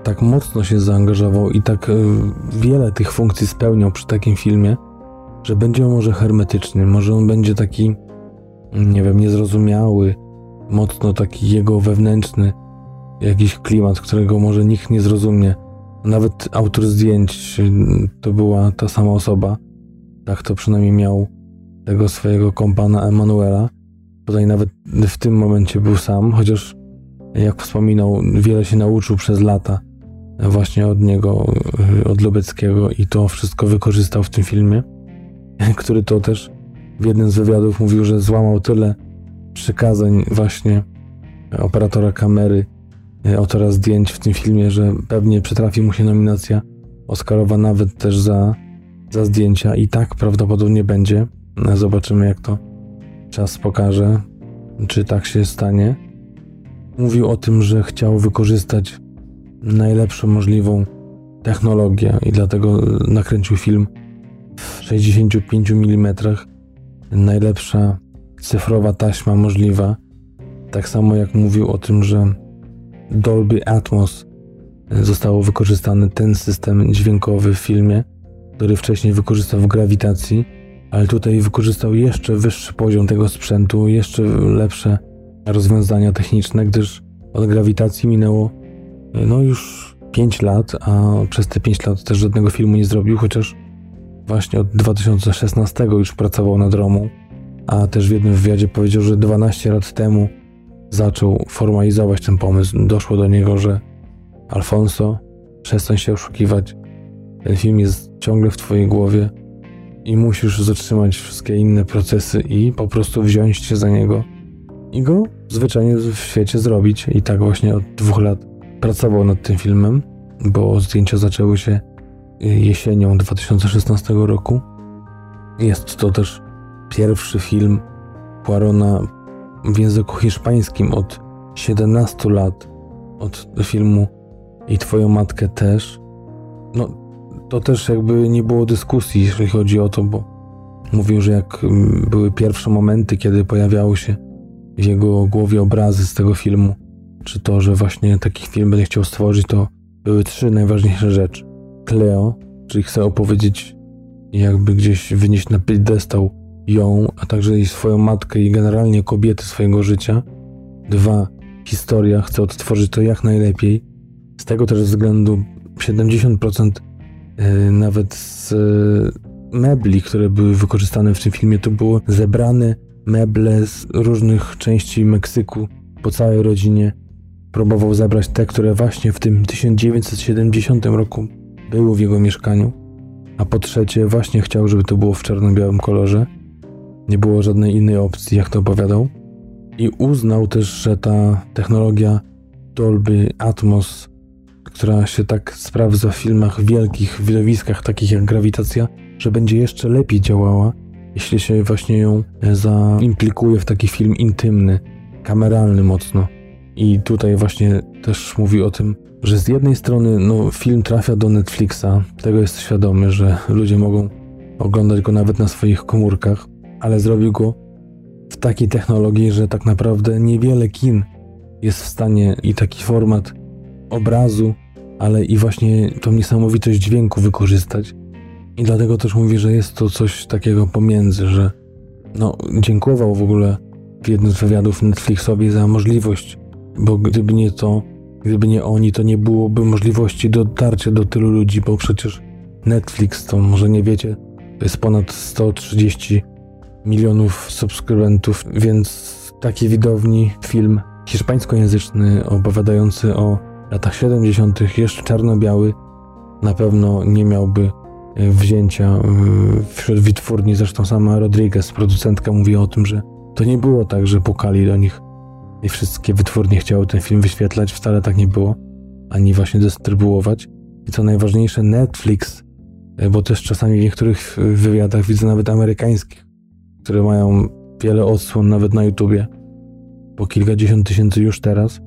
tak mocno się zaangażował i tak y, wiele tych funkcji spełniał przy takim filmie, że będzie on może hermetyczny, może on będzie taki, nie wiem, niezrozumiały, mocno taki jego wewnętrzny, jakiś klimat, którego może nikt nie zrozumie. Nawet autor zdjęć to była ta sama osoba. Tak to przynajmniej miał tego swojego kompana Emanuela. Tutaj nawet w tym momencie był sam, chociaż jak wspominał, wiele się nauczył przez lata właśnie od niego, od Lubeckiego i to wszystko wykorzystał w tym filmie, który to też w jednym z wywiadów mówił, że złamał tyle przykazań właśnie operatora kamery autora zdjęć w tym filmie, że pewnie przytrafi mu się nominacja Oscarowa nawet też za, za zdjęcia i tak prawdopodobnie będzie. E, zobaczymy jak to czas pokaże, czy tak się stanie. Mówił o tym, że chciał wykorzystać najlepszą możliwą technologię i dlatego nakręcił film w 65 mm. Najlepsza cyfrowa taśma możliwa. Tak samo jak mówił o tym, że Dolby Atmos zostało wykorzystany ten system dźwiękowy w filmie, który wcześniej wykorzystał w grawitacji, ale tutaj wykorzystał jeszcze wyższy poziom tego sprzętu, jeszcze lepsze rozwiązania techniczne, gdyż od grawitacji minęło no już 5 lat, a przez te 5 lat też żadnego filmu nie zrobił, chociaż właśnie od 2016 już pracował nad Romą, a też w jednym wywiadzie powiedział, że 12 lat temu zaczął formalizować ten pomysł, doszło do niego, że Alfonso, przestań się oszukiwać. Ten film jest ciągle w twojej głowie i musisz zatrzymać wszystkie inne procesy i po prostu wziąć się za niego i go zwyczajnie w świecie zrobić. I tak właśnie od dwóch lat pracował nad tym filmem, bo zdjęcia zaczęły się jesienią 2016 roku. Jest to też pierwszy film Poirona w języku hiszpańskim od 17 lat, od filmu i Twoją matkę też. No, to też jakby nie było dyskusji, jeśli chodzi o to, bo mówił, że jak mm, były pierwsze momenty, kiedy pojawiały się w jego głowie obrazy z tego filmu, czy to, że właśnie taki film będzie chciał stworzyć, to były trzy najważniejsze rzeczy. Cleo, czyli chce opowiedzieć, jakby gdzieś wynieść na piedestał ją, a także i swoją matkę i generalnie kobiety swojego życia. Dwa, historia, chcę odtworzyć to jak najlepiej, Z tego też względu 70% e, nawet z e, mebli, które były wykorzystane w tym filmie, to było zebrane meble z różnych części Meksyku po całej rodzinie. Próbował zebrać te, które właśnie w tym 1970 roku były w jego mieszkaniu. A po trzecie, właśnie chciał, żeby to było w czarno-białym kolorze. Nie było żadnej innej opcji, jak to opowiadał. I uznał też, że ta technologia Dolby Atmos, która się tak sprawdza w filmach wielkich, w widowiskach takich jak Grawitacja, że będzie jeszcze lepiej działała, jeśli się właśnie ją zaimplikuje w taki film intymny, kameralny mocno. I tutaj właśnie też mówi o tym, że z jednej strony no, film trafia do Netflixa, tego jest świadomy, że ludzie mogą oglądać go nawet na swoich komórkach, ale zrobił go w takiej technologii, że tak naprawdę niewiele kin jest w stanie i taki format obrazu, ale i właśnie tą niesamowitość dźwięku wykorzystać. I dlatego też mówi, że jest to coś takiego pomiędzy, że no, dziękował w ogóle w jednym z wywiadów Netflixowi za możliwość, bo gdyby nie to, gdyby nie oni, to nie byłoby możliwości dotarcia do tylu ludzi, bo przecież Netflix, to może nie wiecie, to jest ponad 130 milionów subskrybentów, więc taki widowni film hiszpańskojęzyczny opowiadający o latach 70., jeszcze czarno-biały, na pewno nie miałby e, wzięcia e, wśród wytwórni. Zresztą sama Rodriguez, producentka, mówi o tym, że to nie było tak, że pukali do nich i wszystkie wytwórnie chciały ten film wyświetlać. Wcale tak nie było, ani właśnie dystrybuować. I co najważniejsze, Netflix, e, bo też czasami w niektórych wywiadach widzę nawet amerykańskich, które mają wiele odsłon nawet na YouTubie, po kilkadziesiąt tysięcy już teraz,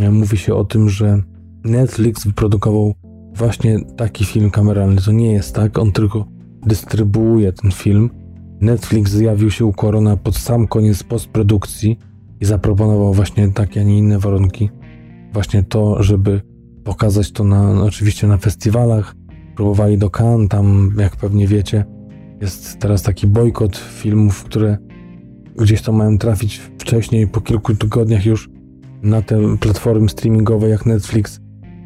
e, mówi się o tym, że Netflix wyprodukował właśnie taki film kameralny. To nie jest tak, on tylko dystrybuuje ten film. Netflix zjawił się u Korona pod sam koniec postprodukcji i zaproponował właśnie takie, a nie inne warunki. Właśnie to, żeby pokazać to na, oczywiście na festiwalach. Próbowali do Cannes, tam jak pewnie wiecie, jest teraz taki bojkot filmów, które gdzieś tam mają trafić wcześniej, po kilku tygodniach już na te platformy streamingowe jak Netflix,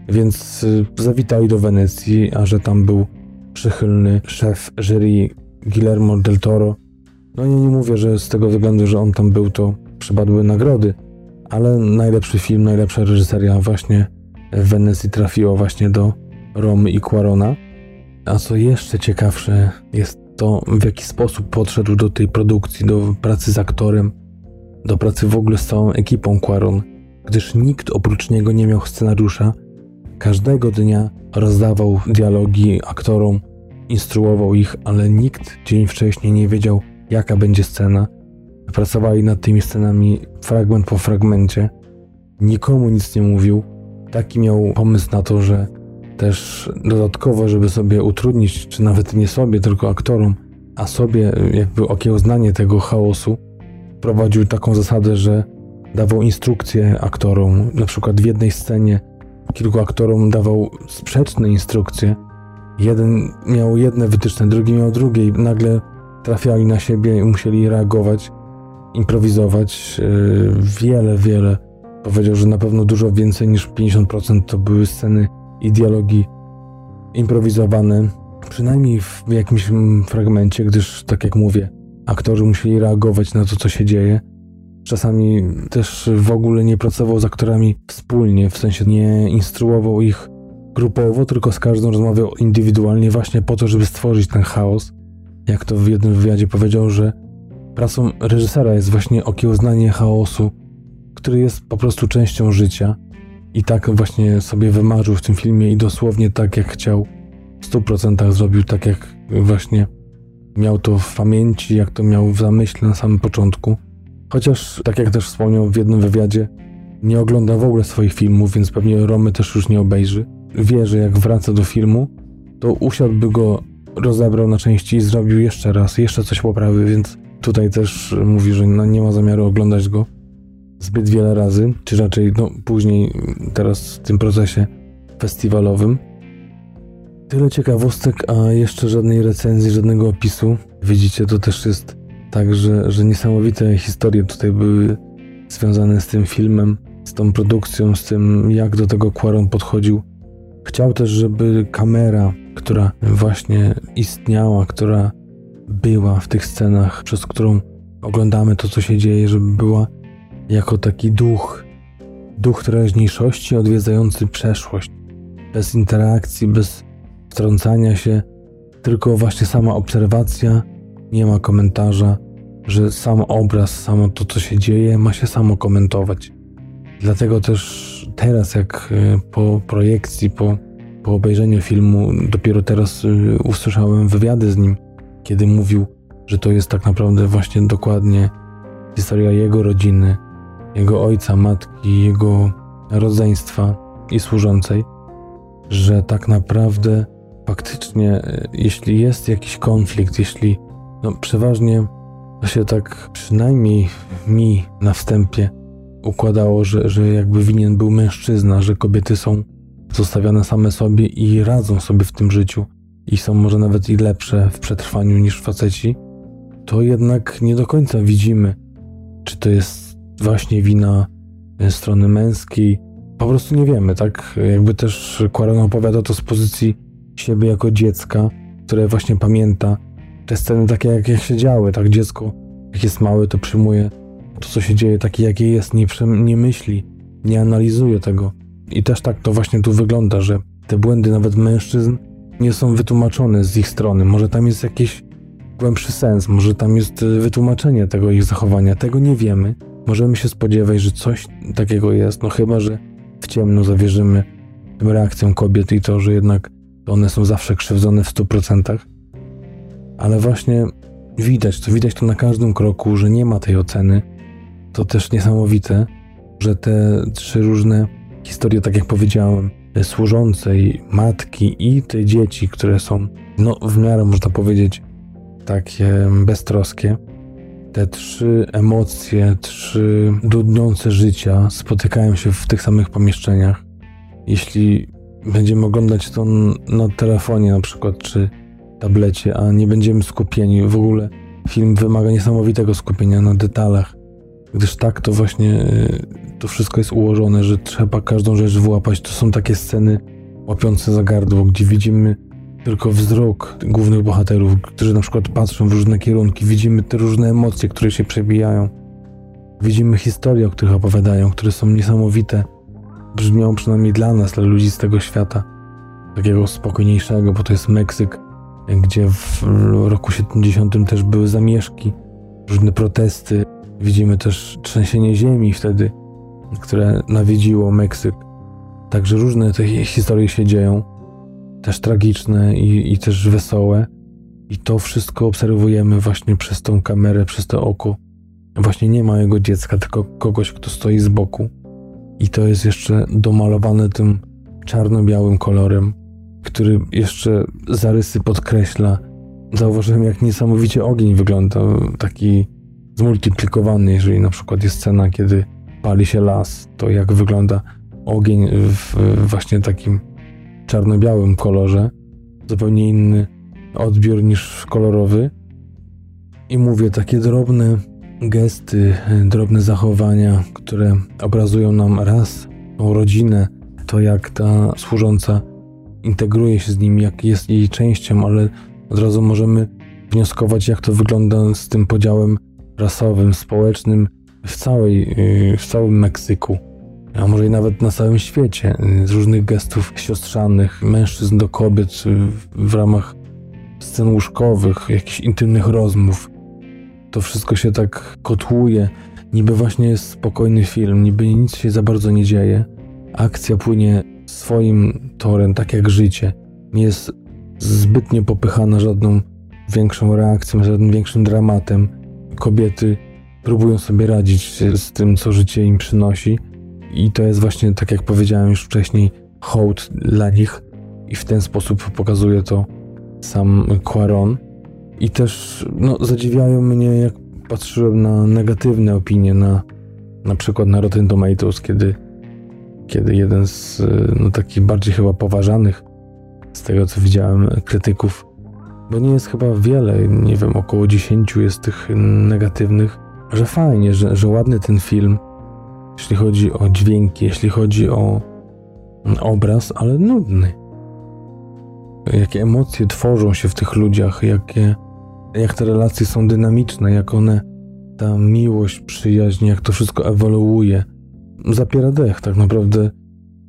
więc y, zawitali do Wenecji, a że tam był przychylny szef jury Guillermo del Toro. No ja nie mówię, że z tego względu, że on tam był, to przypadły nagrody, ale najlepszy film, najlepsza reżyseria właśnie w Wenecji trafiła właśnie do Romy i Quarona. A co jeszcze ciekawsze jest to, w jaki sposób podszedł do tej produkcji, do pracy z aktorem, do pracy w ogóle z całą ekipą Quaron, gdyż nikt oprócz niego nie miał scenariusza. Każdego dnia rozdawał dialogi aktorom, instruował ich, ale nikt dzień wcześniej nie wiedział, jaka będzie scena. Pracowali nad tymi scenami fragment po fragmencie. Nikomu nic nie mówił. Taki miał pomysł na to, że też dodatkowo, żeby sobie utrudnić, czy nawet nie sobie, tylko aktorom, a sobie jakby okiełznanie tego chaosu, prowadził taką zasadę, że dawał instrukcje aktorom. Na przykład w jednej scenie kilku aktorom dawał sprzeczne instrukcje. Jeden miał jedne wytyczne, drugi miał drugie i nagle trafiali na siebie i musieli reagować, improwizować. Yy, wiele, wiele. Powiedział, że na pewno dużo więcej niż 50% to były sceny i dialogi improwizowane, przynajmniej w jakimś fragmencie, gdyż, tak jak mówię, aktorzy musieli reagować na to, co się dzieje. Czasami też w ogóle nie pracował z aktorami wspólnie, w sensie nie instruował ich grupowo, tylko z każdym rozmawiał indywidualnie, właśnie po to, żeby stworzyć ten chaos. Jak to w jednym wywiadzie powiedział, że pracą reżysera jest właśnie okiełznanie chaosu, który jest po prostu częścią życia i tak właśnie sobie wymarzył w tym filmie i dosłownie tak jak chciał, w 100% zrobił tak jak właśnie miał to w pamięci, jak to miał w zamyśle na samym początku. Chociaż, tak jak też wspomniał w jednym wywiadzie, nie ogląda w ogóle swoich filmów, więc pewnie Romy też już nie obejrzy. Wie, że jak wraca do filmu, to usiadłby go, rozebrał na części i zrobił jeszcze raz, jeszcze coś poprawy, więc tutaj też mówi, że no nie ma zamiaru oglądać go zbyt wiele razy, czy raczej no, później, teraz w tym procesie festiwalowym. Tyle ciekawostek, a jeszcze żadnej recenzji, żadnego opisu. Widzicie, to też jest tak, że, że niesamowite historie tutaj były związane z tym filmem, z tą produkcją, z tym, jak do tego Quaron podchodził. Chciał też, żeby kamera, która właśnie istniała, która była w tych scenach, przez którą oglądamy to, co się dzieje, żeby była jako taki duch, duch teraźniejszości odwiedzający przeszłość, bez interakcji, bez wtrącania się, tylko właśnie sama obserwacja, nie ma komentarza, że sam obraz, samo to, co się dzieje, ma się samo komentować. Dlatego też teraz, jak e, po projekcji, po, po obejrzeniu filmu, dopiero teraz e, usłyszałem wywiady z nim, kiedy mówił, że to jest tak naprawdę właśnie dokładnie historia jego rodziny, jego ojca, matki, jego rodzeństwa i służącej, że tak naprawdę faktycznie, e, jeśli jest jakiś konflikt, jeśli no, przeważnie to się tak przynajmniej mi na wstępie układało, że, że jakby winien był mężczyzna, że kobiety są zostawiane same sobie i radzą sobie w tym życiu i są może nawet i lepsze w przetrwaniu niż faceci, to jednak nie do końca widzimy, czy to jest właśnie wina e, strony męskiej. Po prostu nie wiemy, tak? Jakby też Quaron opowiada to z pozycji siebie jako dziecka, które właśnie pamięta te sceny takie, jak, jak się działy, tak? Dziecko, jak jest małe, to przyjmuje to, co się dzieje, takie, jakie jest, nie, nie myśli, nie analizuje tego. I też tak to właśnie tu wygląda, że te błędy nawet mężczyzn nie są wytłumaczone z ich strony. Może tam jest jakiś głębszy sens, może tam jest y, wytłumaczenie tego ich zachowania. Tego nie wiemy. Możemy się spodziewać, że coś takiego jest, no chyba, że w ciemno zawierzymy tym reakcjom kobiet i to, że jednak one są zawsze krzywdzone w 100%. Ale właśnie widać to, widać to na każdym kroku, że nie ma tej oceny. To też niesamowite, że te trzy różne historie, tak jak powiedziałem, służącej matki i te dzieci, które są, no w miarę można powiedzieć, takie beztroskie. Te trzy emocje, trzy dudniące życia spotykają się w tych samych pomieszczeniach. Jeśli będziemy oglądać to na telefonie na przykład, czy tablecie, a nie będziemy skupieni, w ogóle film wymaga niesamowitego skupienia na detalach, gdyż tak to właśnie y, to wszystko jest ułożone, że trzeba każdą rzecz wyłapać. To są takie sceny łapiące za gardło, gdzie widzimy tylko wzrok głównych bohaterów, którzy na przykład patrzą w różne kierunki, widzimy te różne emocje, które się przebijają. Widzimy historie, o których opowiadają, które są niesamowite. Brzmią przynajmniej dla nas, dla ludzi z tego świata, takiego spokojniejszego, bo to jest Meksyk, gdzie w roku 70 też były zamieszki, różne protesty. Widzimy też trzęsienie ziemi wtedy, które nawiedziło Meksyk. Także różne te historie się dzieją też tragiczne i, i też wesołe. I to wszystko obserwujemy właśnie przez tą kamerę, przez to oko. Właśnie nie ma jego dziecka, tylko kogoś, kto stoi z boku. I to jest jeszcze domalowane tym czarno-białym kolorem, który jeszcze zarysy podkreśla. Zauważyłem, jak niesamowicie ogień wygląda, taki zmultiplikowany, jeżeli na przykład jest scena, kiedy pali się las, to jak wygląda ogień w właśnie takim czarno-białym kolorze, zupełnie inny odbiór niż kolorowy. I mówię, takie drobne gesty, drobne zachowania, które obrazują nam raz tą rodzinę, to jak ta służąca integruje się z nimi, jak jest jej częścią, ale od razu możemy wnioskować, jak to wygląda z tym podziałem rasowym, społecznym w, całej, w całym Meksyku a może i nawet na całym świecie, y, z różnych gestów siostrzanych, mężczyzn do kobiet y, w ramach scen łóżkowych, jakichś intymnych rozmów. To wszystko się tak kotłuje. Niby właśnie jest spokojny film, niby nic się za bardzo nie dzieje. Akcja płynie swoim torem, tak jak życie. Nie jest zbytnio popychana żadną większą reakcją, żadnym większym dramatem. Kobiety próbują sobie radzić z tym, co życie im przynosi i to jest właśnie, tak jak powiedziałem już wcześniej, hołd dla nich i w ten sposób pokazuje to sam Quaron. I też no, zadziwiają mnie, jak patrzyłem na negatywne opinie, na, na przykład na Rotten Tomatoes, kiedy, kiedy jeden z no, takich bardziej chyba poważanych, z tego co widziałem, krytyków, bo nie jest chyba wiele, nie wiem, około 10 jest tych negatywnych, że fajnie, że, że ładny ten film, jeśli chodzi o dźwięki, jeśli chodzi o obraz, ale nudny. Jakie emocje tworzą się w tych ludziach, jakie, jak te relacje są dynamiczne, jak one, ta miłość, przyjaźń, jak to wszystko ewoluuje. Zapiera dech, tak naprawdę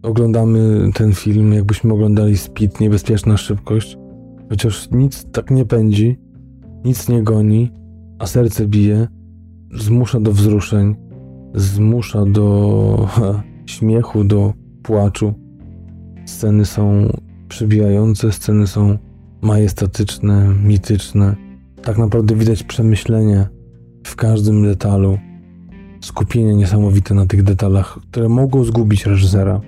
oglądamy ten film, jakbyśmy oglądali Speed, niebezpieczna szybkość, chociaż nic tak nie pędzi, nic nie goni, a serce bije, zmusza do wzruszeń, zmusza do ha, śmiechu, do płaczu. Sceny są przybijające, sceny są majestatyczne, mityczne. Tak naprawdę widać przemyślenie w każdym detalu, skupienie niesamowite na tych detalach, które mogą zgubić reżysera.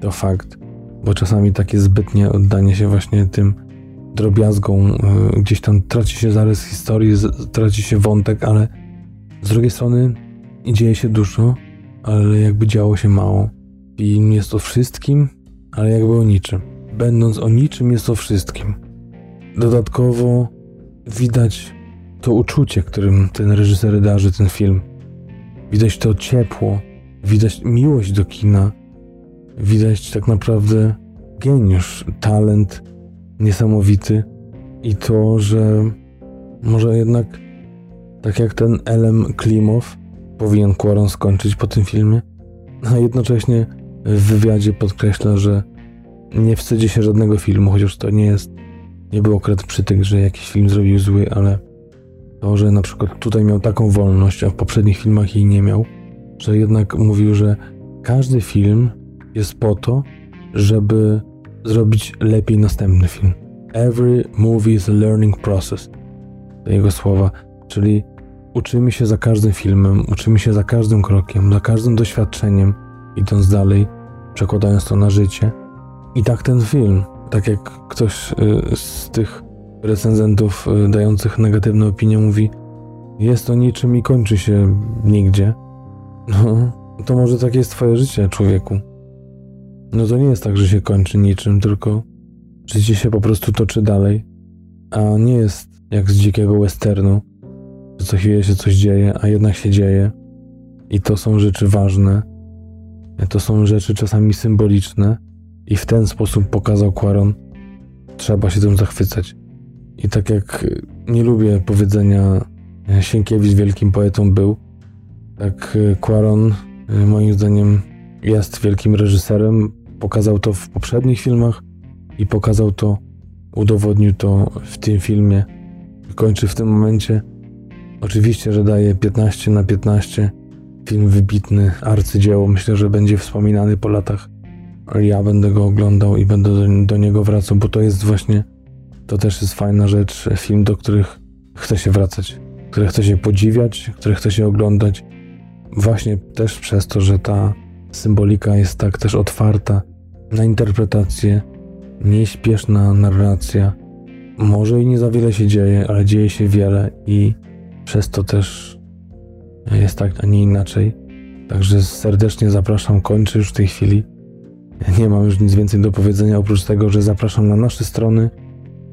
To fakt, bo czasami takie zbytnie oddanie się właśnie tym drobiazgom, e, gdzieś tam traci się zarys historii, traci się wątek, ale z drugiej strony dzieje się dużo, ale jakby działo się mało. I jest o wszystkim, ale jakby o niczym. Będąc o niczym, jest o wszystkim. Dodatkowo widać to uczucie, którym ten reżyser darzy ten film. Widać to ciepło, widać miłość do kina, widać tak naprawdę geniusz, talent niesamowity. I to, że może jednak tak jak ten Elem Klimow powinien Quaron skończyć po tym filmie, a jednocześnie w wywiadzie podkreśla, że nie wstydzi się żadnego filmu, chociaż to nie jest, nie był akurat przytyk, że jakiś film zrobił zły, ale to, że na przykład tutaj miał taką wolność, a w poprzednich filmach jej nie miał, że jednak mówił, że każdy film jest po to, żeby zrobić lepiej następny film. Every movie is a learning process. To jego słowa. Czyli uczymy się za każdym filmem, uczymy się za każdym krokiem, za każdym doświadczeniem, idąc dalej, przekładając to na życie. I tak ten film, tak jak ktoś y, z tych recenzentów y, dających negatywne opinie mówi, jest to niczym i kończy się nigdzie. No, to może takie jest twoje życie, człowieku. No to nie jest tak, że się kończy niczym, tylko życie się po prostu toczy dalej, a nie jest jak z dzikiego westernu, że co chwilę się coś dzieje, a jednak się dzieje. I to są rzeczy ważne. To są rzeczy czasami symboliczne i w ten sposób pokazał Quaron, trzeba się tym zachwycać. I tak jak nie lubię powiedzenia Sienkiewicz wielkim poetą był, tak Quaron moim zdaniem jest wielkim reżyserem, Pokazał to w poprzednich filmach i pokazał to, udowodnił to w tym filmie. Kończy w tym momencie. Oczywiście, że daje 15 na 15. Film wybitny, arcydzieło. Myślę, że będzie wspominany po latach. Ja będę go oglądał i będę do, do niego wracał, bo to jest właśnie, to też jest fajna rzecz. Film, do których chce się wracać, które chce się podziwiać, które chce się oglądać. Właśnie też przez to, że ta symbolika jest tak też otwarta na interpretację, nieśpieszna narracja. Może i nie za wiele się dzieje, ale dzieje się wiele i przez to też jest tak, a nie inaczej. Także serdecznie zapraszam, kończę już w tej chwili. Nie mam już nic więcej do powiedzenia oprócz tego, że zapraszam na nasze strony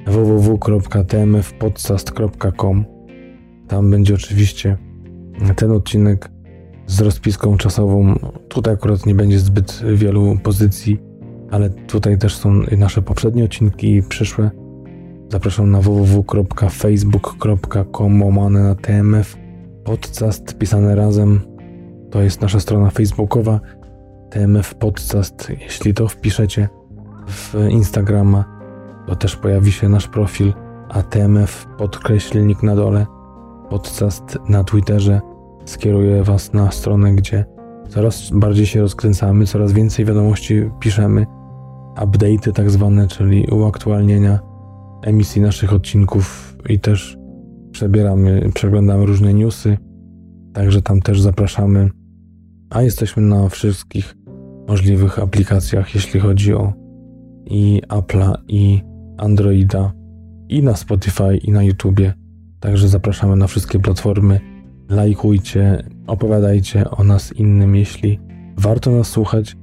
www.tmfpodcast.com. Tam będzie oczywiście ten odcinek z rozpiską czasową. Tutaj akurat nie będzie zbyt wielu pozycji ale tutaj też są nasze poprzednie odcinki i przyszłe. Zapraszam na www.facebook.com łamane na TMF podcast pisane razem. To jest nasza strona facebookowa TMF Podcast. Jeśli to wpiszecie w Instagrama, to też pojawi się nasz profil, a TMF podkreślnik na dole, podcast na Twitterze skieruje Was na stronę, gdzie coraz bardziej się rozkręcamy, coraz więcej wiadomości piszemy update'y tak zwane, czyli uaktualnienia emisji naszych odcinków i też przebieramy, przeglądamy różne newsy, także tam też zapraszamy. A jesteśmy na wszystkich możliwych aplikacjach, jeśli chodzi o i Apple'a, i Androida, i na Spotify, i na YouTubie. Także zapraszamy na wszystkie platformy. Lajkujcie, opowiadajcie o nas innym, jeśli warto nas słuchać.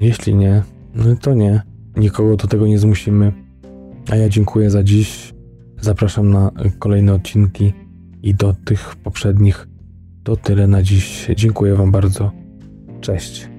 Jeśli nie, to nie. Nikogo do tego nie zmusimy. A ja dziękuję za dziś. Zapraszam na kolejne odcinki i do tych poprzednich. To tyle na dziś. Dziękuję Wam bardzo. Cześć.